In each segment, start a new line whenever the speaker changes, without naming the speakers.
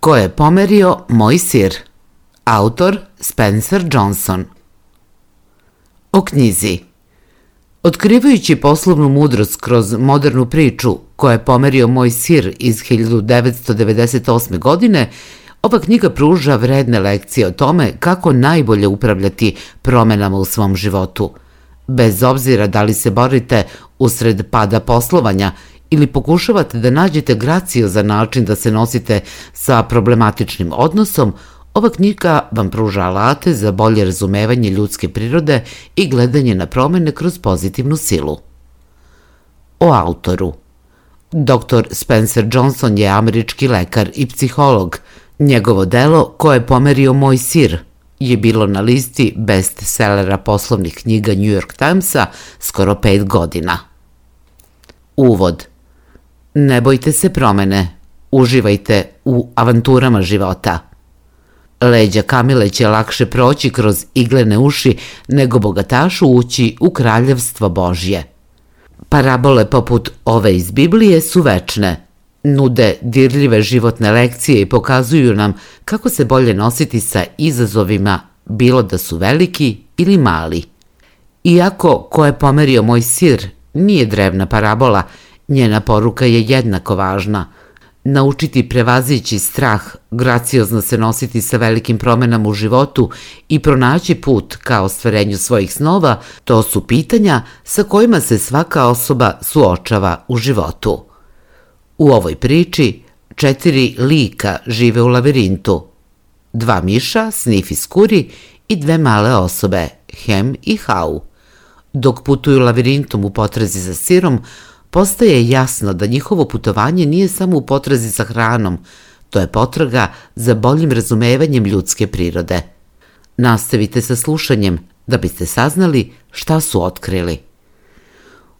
Ko je pomerio moj sir? Autor Spencer Johnson O knjizi Otkrivajući poslovnu mudrost kroz modernu priču koja je pomerio moj sir iz 1998. godine, ova knjiga pruža vredne lekcije o tome kako najbolje upravljati promenama u svom životu. Bez obzira da li se borite usred pada poslovanja ili pokušavate da nađete gracio za način da se nosite sa problematičnim odnosom, ova knjiga vam pruža alate za bolje razumevanje ljudske prirode i gledanje na promene kroz pozitivnu silu. O autoru Dr. Spencer Johnson je američki lekar i psiholog. Njegovo delo, koje je pomerio moj sir, je bilo na listi bestsellera poslovnih knjiga New York Timesa skoro pet godina. Uvod – Ne bojte se promene, uživajte u avanturama života. Leđa Kamile će lakše proći kroz iglene uši nego bogatašu ući u kraljevstvo Božje. Parabole poput ove iz Biblije su večne, nude dirljive životne lekcije i pokazuju nam kako se bolje nositi sa izazovima, bilo da su veliki ili mali. Iako ko je pomerio moj sir nije drevna parabola, Njena poruka je jednako važna. Naučiti prevazići strah, graciozno se nositi sa velikim promenama u životu i pronaći put ka ostvarenju svojih snova, to su pitanja sa kojima se svaka osoba suočava u životu. U ovoj priči četiri lika žive u lavirintu. Dva miša, Snif i Skuri i dve male osobe, Hem i Hau. Dok putuju lavirintom u potrazi za sirom, postaje jasno da njihovo putovanje nije samo u potrazi za hranom, to je potraga za boljim razumevanjem ljudske prirode. Nastavite sa slušanjem da biste saznali šta su otkrili.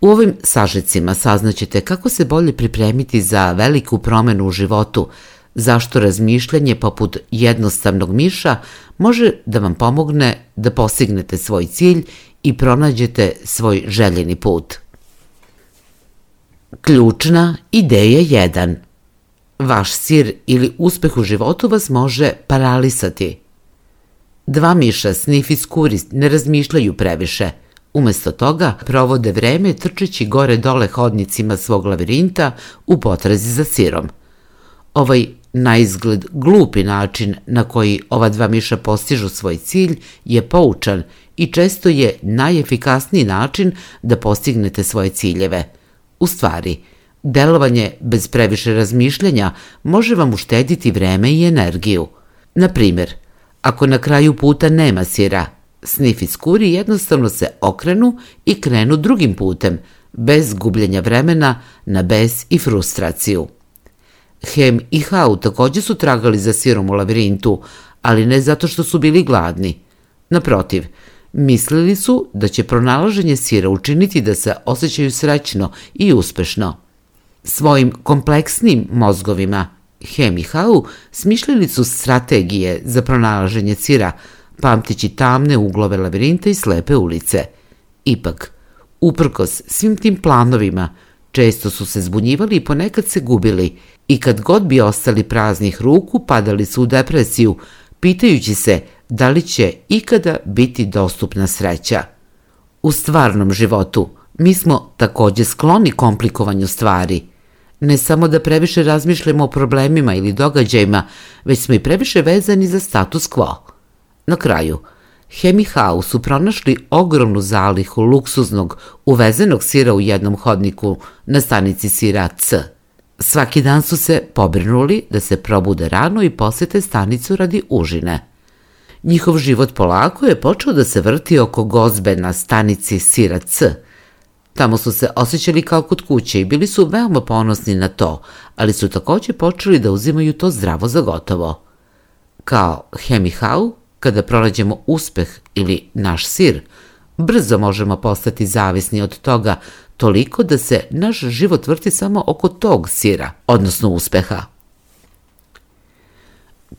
U ovim sažecima saznaćete kako se bolje pripremiti za veliku promenu u životu, zašto razmišljanje poput jednostavnog miša može da vam pomogne da postignete svoj cilj i pronađete svoj željeni put. Ključna ideja 1. Vaš sir ili uspeh u životu vas može paralisati. Dva miša snif i skuri ne razmišljaju previše. Umesto toga provode vreme trčeći gore dole hodnicima svog lavirinta u potrazi za sirom. Ovaj na izgled glupi način na koji ova dva miša postižu svoj cilj je poučan i često je najefikasniji način da postignete svoje ciljeve – U stvari, delovanje bez previše razmišljanja može vam uštediti vreme i energiju. Na primjer, ako na kraju puta nema sira, snif i skuri jednostavno se okrenu i krenu drugim putem, bez gubljenja vremena na bes i frustraciju. Hem i Hau takođe su tragali za sirom u lavirintu, ali ne zato što su bili gladni. Naprotiv, Mislili su da će pronalaženje sira učiniti da se osjećaju srećno i uspešno. Svojim kompleksnim mozgovima Hem i Hau smišljali su strategije za pronalaženje sira, pamtići tamne uglove lavirinta i slepe ulice. Ipak, uprkos svim tim planovima, često su se zbunjivali i ponekad se gubili i kad god bi ostali praznih ruku, padali su u depresiju, pitajući se da li će ikada biti dostupna sreća. U stvarnom životu mi smo takođe skloni komplikovanju stvari. Ne samo da previše razmišljamo o problemima ili događajima, već smo i previše vezani za status quo. Na kraju, Hemi Hau su pronašli ogromnu zalihu luksuznog uvezenog sira u jednom hodniku na stanici sira C. Svaki dan su se pobrinuli da se probude rano i posete stanicu radi užine. Njihov život polako je počeo da se vrti oko gozbe na stanici Sira C. Tamo su se osjećali kao kod kuće i bili su veoma ponosni na to, ali su takođe počeli da uzimaju to zdravo za gotovo. Kao Hemihau, kada pronađemo uspeh ili naš sir, brzo možemo postati zavisni od toga toliko da se naš život vrti samo oko tog sira, odnosno uspeha.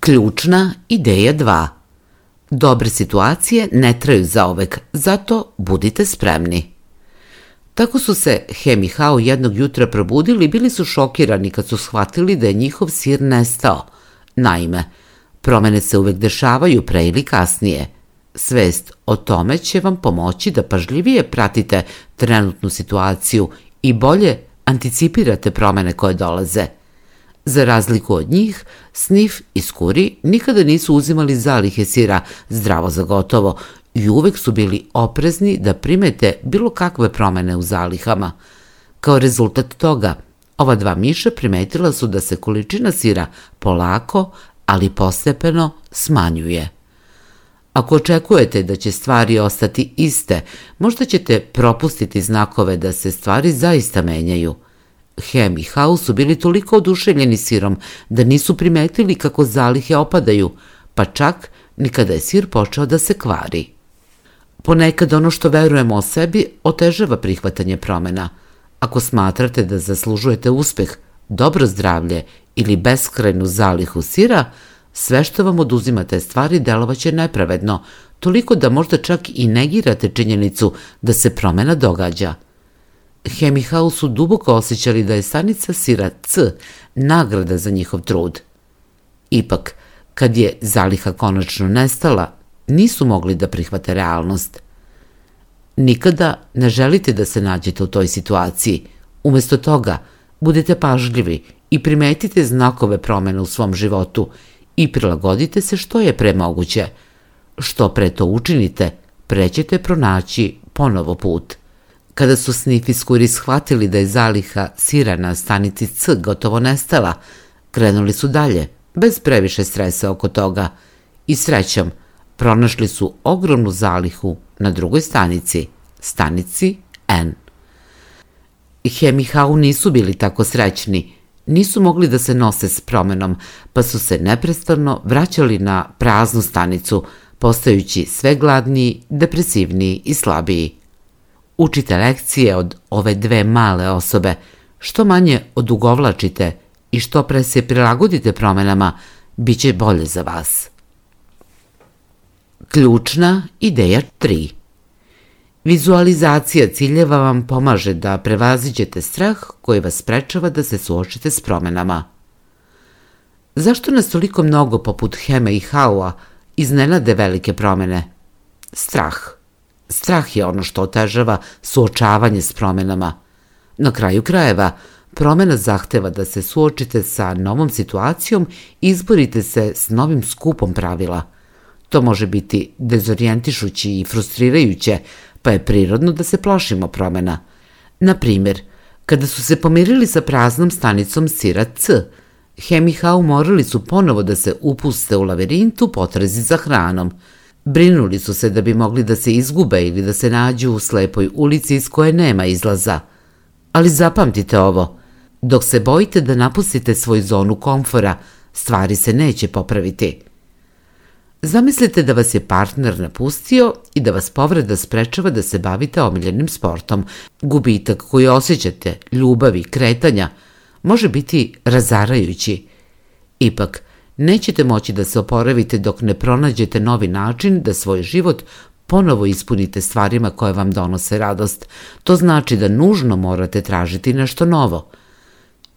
Ključna ideja 2. Dobre situacije ne traju zaovek, zato budite spremni. Tako su se Hem i Hao jednog jutra probudili i bili su šokirani kad su shvatili da je njihov sir nestao. Naime, promene se uvek dešavaju pre ili kasnije. Svest o tome će vam pomoći da pažljivije pratite trenutnu situaciju i bolje anticipirate promene koje dolaze. Za razliku od njih, Snif i Skuri nikada nisu uzimali zalihe sira zdravo za gotovo i uvek su bili oprezni da primete bilo kakve promene u zalihama. Kao rezultat toga, ova dva miša primetila su da se količina sira polako, ali postepeno smanjuje. Ako očekujete da će stvari ostati iste, možda ćete propustiti znakove da se stvari zaista menjaju. Hem i Hau su bili toliko oduševljeni sirom da nisu primetili kako zalihe opadaju, pa čak ni kada je sir počeo da se kvari. Ponekad ono što verujemo o sebi otežava prihvatanje promena. Ako smatrate da zaslužujete uspeh, dobro zdravlje ili beskrajnu zalihu sira, sve što vam oduzima te stvari delovaće nepravedno, toliko da možda čak i negirate činjenicu da se promena događa. Hemihau su duboko osjećali da je stanica sira C nagrada za njihov trud. Ipak, kad je zaliha konačno nestala, nisu mogli da prihvate realnost. Nikada ne želite da se nađete u toj situaciji. Umesto toga, budite pažljivi i primetite znakove promene u svom životu i prilagodite se što je pre moguće. Što pre to učinite, pre ćete pronaći ponovo put. Kada su snifiskuri shvatili da je zaliha sira na stanici C gotovo nestala, krenuli su dalje, bez previše stresa oko toga. I srećom, pronašli su ogromnu zalihu na drugoj stanici, stanici N. Hemihau nisu bili tako srećni, nisu mogli da se nose s promenom, pa su se neprestano vraćali na praznu stanicu, postajući sve gladniji, depresivniji i slabiji. Učite lekcije od ove dve male osobe, što manje odugovlačite i što pre se prilagodite promenama, bit će bolje za vas. Ključna ideja 3 Vizualizacija ciljeva vam pomaže da prevaziđete strah koji vas sprečava da se suočite s promenama. Zašto nas toliko mnogo poput Heme i Haua iznenade velike promene? Strah. Strah je ono što otežava suočavanje s promenama. Na kraju krajeva, promena zahteva da se suočite sa novom situacijom i izborite se s novim skupom pravila. To može biti dezorijentišući i frustrirajuće, pa je prirodno da se plašimo promena. Na primjer, kada su se pomirili sa praznom stanicom Sira C, Hemihau morali su ponovo da se upuste u laverintu potrezi za hranom. Brinuli su se da bi mogli da se izgube ili da se nađu u slepoj ulici iz koje nema izlaza. Ali zapamtite ovo, dok se bojite da napustite svoju zonu komfora, stvari se neće popraviti. Zamislite da vas je partner napustio i da vas povreda sprečava da se bavite omiljenim sportom. Gubitak koji osjećate, ljubavi, kretanja, može biti razarajući. Ipak, nećete moći da se oporavite dok ne pronađete novi način da svoj život ponovo ispunite stvarima koje vam donose radost. To znači da nužno morate tražiti nešto novo –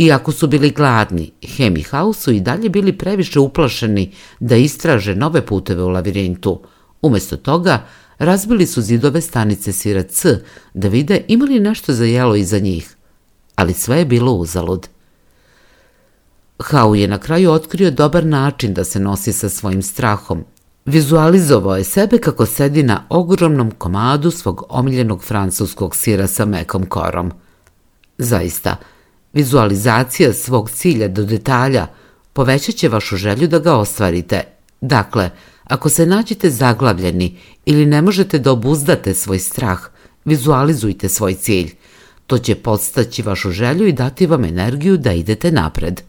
Iako su bili gladni, Hem i Hau su i dalje bili previše uplašeni da istraže nove puteve u lavirintu. Umesto toga, razbili su zidove stanice Sira C da vide imali nešto za jelo iza njih. Ali sve je bilo uzalud. Hau je na kraju otkrio dobar način da se nosi sa svojim strahom. Vizualizovao je sebe kako sedi na ogromnom komadu svog omiljenog francuskog sira sa mekom korom. Zaista, Vizualizacija svog cilja do detalja povećat će vašu želju da ga ostvarite. Dakle, ako se nađete zaglavljeni ili ne možete da obuzdate svoj strah, vizualizujte svoj cilj. To će podstaći vašu želju i dati vam energiju da idete napred.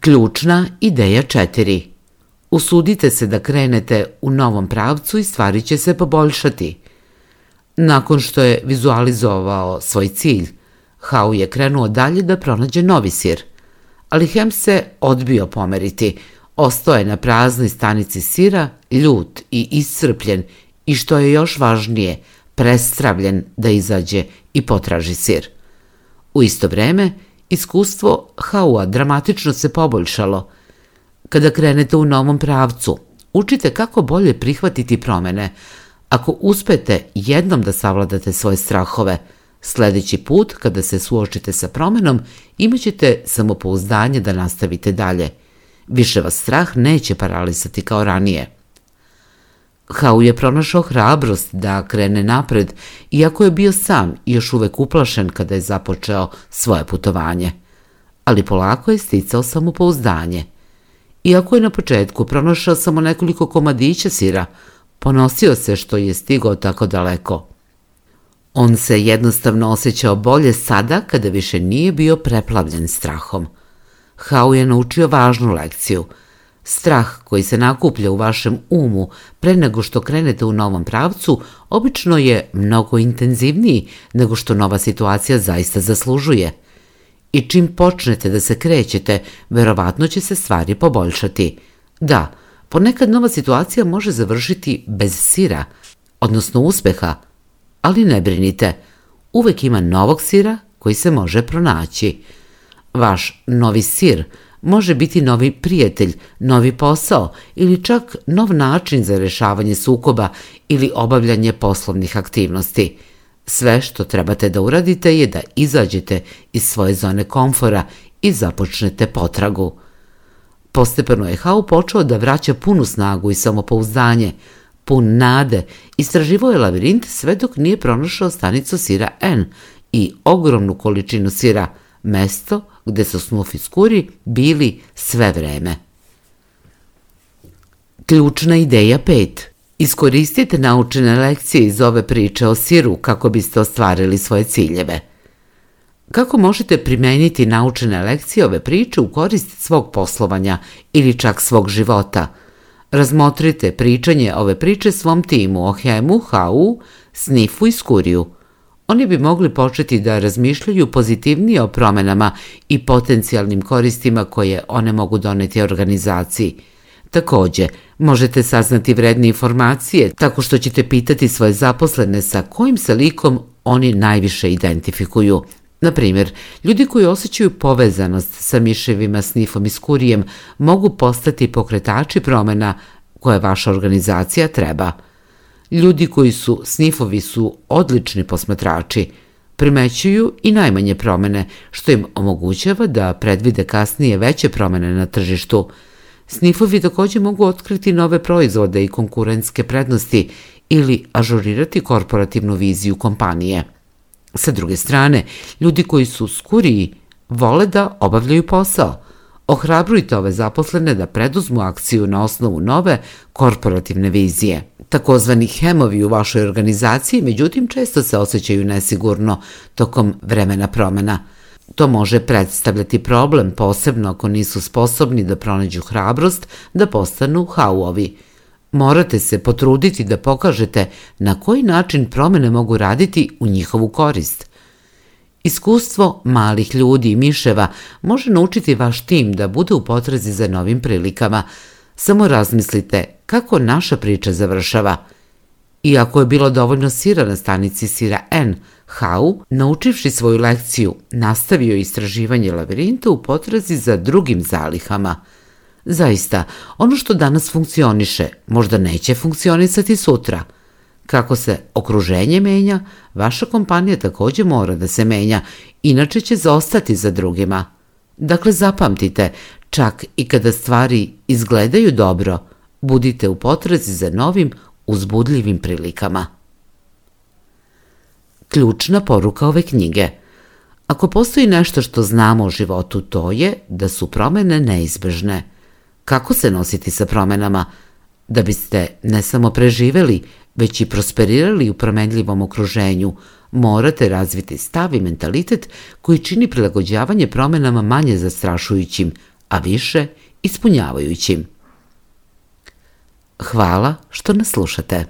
Ključna ideja 4. Usudite se da krenete u novom pravcu i stvari će se poboljšati. Nakon što je vizualizovao svoj cilj, Hau je krenuo dalje da pronađe novi sir. Ali Hem se odbio pomeriti. Ostao je na praznoj stanici sira, ljut i iscrpljen i što je još važnije, prestravljen da izađe i potraži sir. U isto vreme, Iskustvo Haua dramatično se poboljšalo. Kada krenete u novom pravcu, učite kako bolje prihvatiti promene. Ako uspete jednom da savladate svoje strahove, sledeći put kada se suočite sa promenom, imaćete samopouzdanje da nastavite dalje. Više vas strah neće paralisati kao ranije. Hau je pronašao hrabrost da krene napred, iako je bio sam i još uvek uplašen kada je započeo svoje putovanje. Ali polako je sticao samopouzdanje. Iako je na početku pronašao samo nekoliko komadića sira, ponosio se što je stigao tako daleko. On se jednostavno osjećao bolje sada kada više nije bio preplavljen strahom. Hau je naučio važnu lekciju – Strah koji se nakuplja u vašem umu pre nego što krenete u novom pravcu obično je mnogo intenzivniji nego što nova situacija zaista zaslužuje. I čim počnete da se krećete, verovatno će se stvari poboljšati. Da, ponekad nova situacija može završiti bez sira, odnosno uspeha, ali ne brinite, uvek ima novog sira koji se može pronaći. Vaš novi sir – može biti novi prijatelj, novi posao ili čak nov način za rešavanje sukoba ili obavljanje poslovnih aktivnosti. Sve što trebate da uradite je da izađete iz svoje zone komfora i započnete potragu. Postepeno je Hau počeo da vraća punu snagu i samopouzdanje, pun nade, istraživao je lavirint sve dok nije pronašao stanicu sira N i ogromnu količinu sira, mesto gde su Snufi skuri bili sve vreme. Ključna ideja 5. Iskoristite naučene lekcije iz ove priče o siru kako biste ostvarili svoje ciljeve. Kako možete primeniti naučene lekcije ove priče u korist svog poslovanja ili čak svog života? Razmotrite pričanje ove priče svom timu o Hemu, Hau, Snifu i Skuriju – Oni bi mogli početi da razmišljaju pozitivnije o promenama i potencijalnim koristima koje one mogu doneti organizaciji. Takođe, možete saznati vredne informacije tako što ćete pitati svoje zaposlene sa kojim se likom oni najviše identifikuju. Na primjer, ljudi koji osjećaju povezanost sa miševima, snifom i skurijem mogu postati pokretači promena koje vaša organizacija treba – Ljudi koji su snifovi su odlični posmatrači, primećuju i najmanje promene, što im omogućava da predvide kasnije veće promene na tržištu. Snifovi takođe mogu otkriti nove proizvode i konkurentske prednosti ili ažurirati korporativnu viziju kompanije. Sa druge strane, ljudi koji su skuriji vole da obavljaju posao. Ohrabrujte ove zaposlene da preduzmu akciju na osnovu nove korporativne vizije. Takozvani hemovi u vašoj organizaciji, međutim, često se osjećaju nesigurno tokom vremena promena. To može predstavljati problem, posebno ako nisu sposobni da pronađu hrabrost da postanu hauovi. Morate se potruditi da pokažete na koji način promene mogu raditi u njihovu korist. Iskustvo malih ljudi i miševa može naučiti vaš tim da bude u potrazi za novim prilikama. Samo razmislite kako naša priča završava. Iako je bilo dovoljno sira na stanici sira N, Hau, naučivši svoju lekciju, nastavio istraživanje lavirinta u potrazi za drugim zalihama. Zaista, ono što danas funkcioniše možda neće funkcionisati sutra. Kako se okruženje menja, vaša kompanija takođe mora da se menja, inače će zaostati za drugima. Dakle, zapamtite, čak i kada stvari izgledaju dobro – budite u potrazi za novim, uzbudljivim prilikama. Ključna poruka ove knjige Ako postoji nešto što znamo o životu, to je da su promene neizbežne. Kako se nositi sa promenama? Da biste ne samo preživeli, već i prosperirali u promenljivom okruženju, morate razviti stav i mentalitet koji čini prilagođavanje promenama manje zastrašujućim, a više ispunjavajućim. Hvala što nas slušate.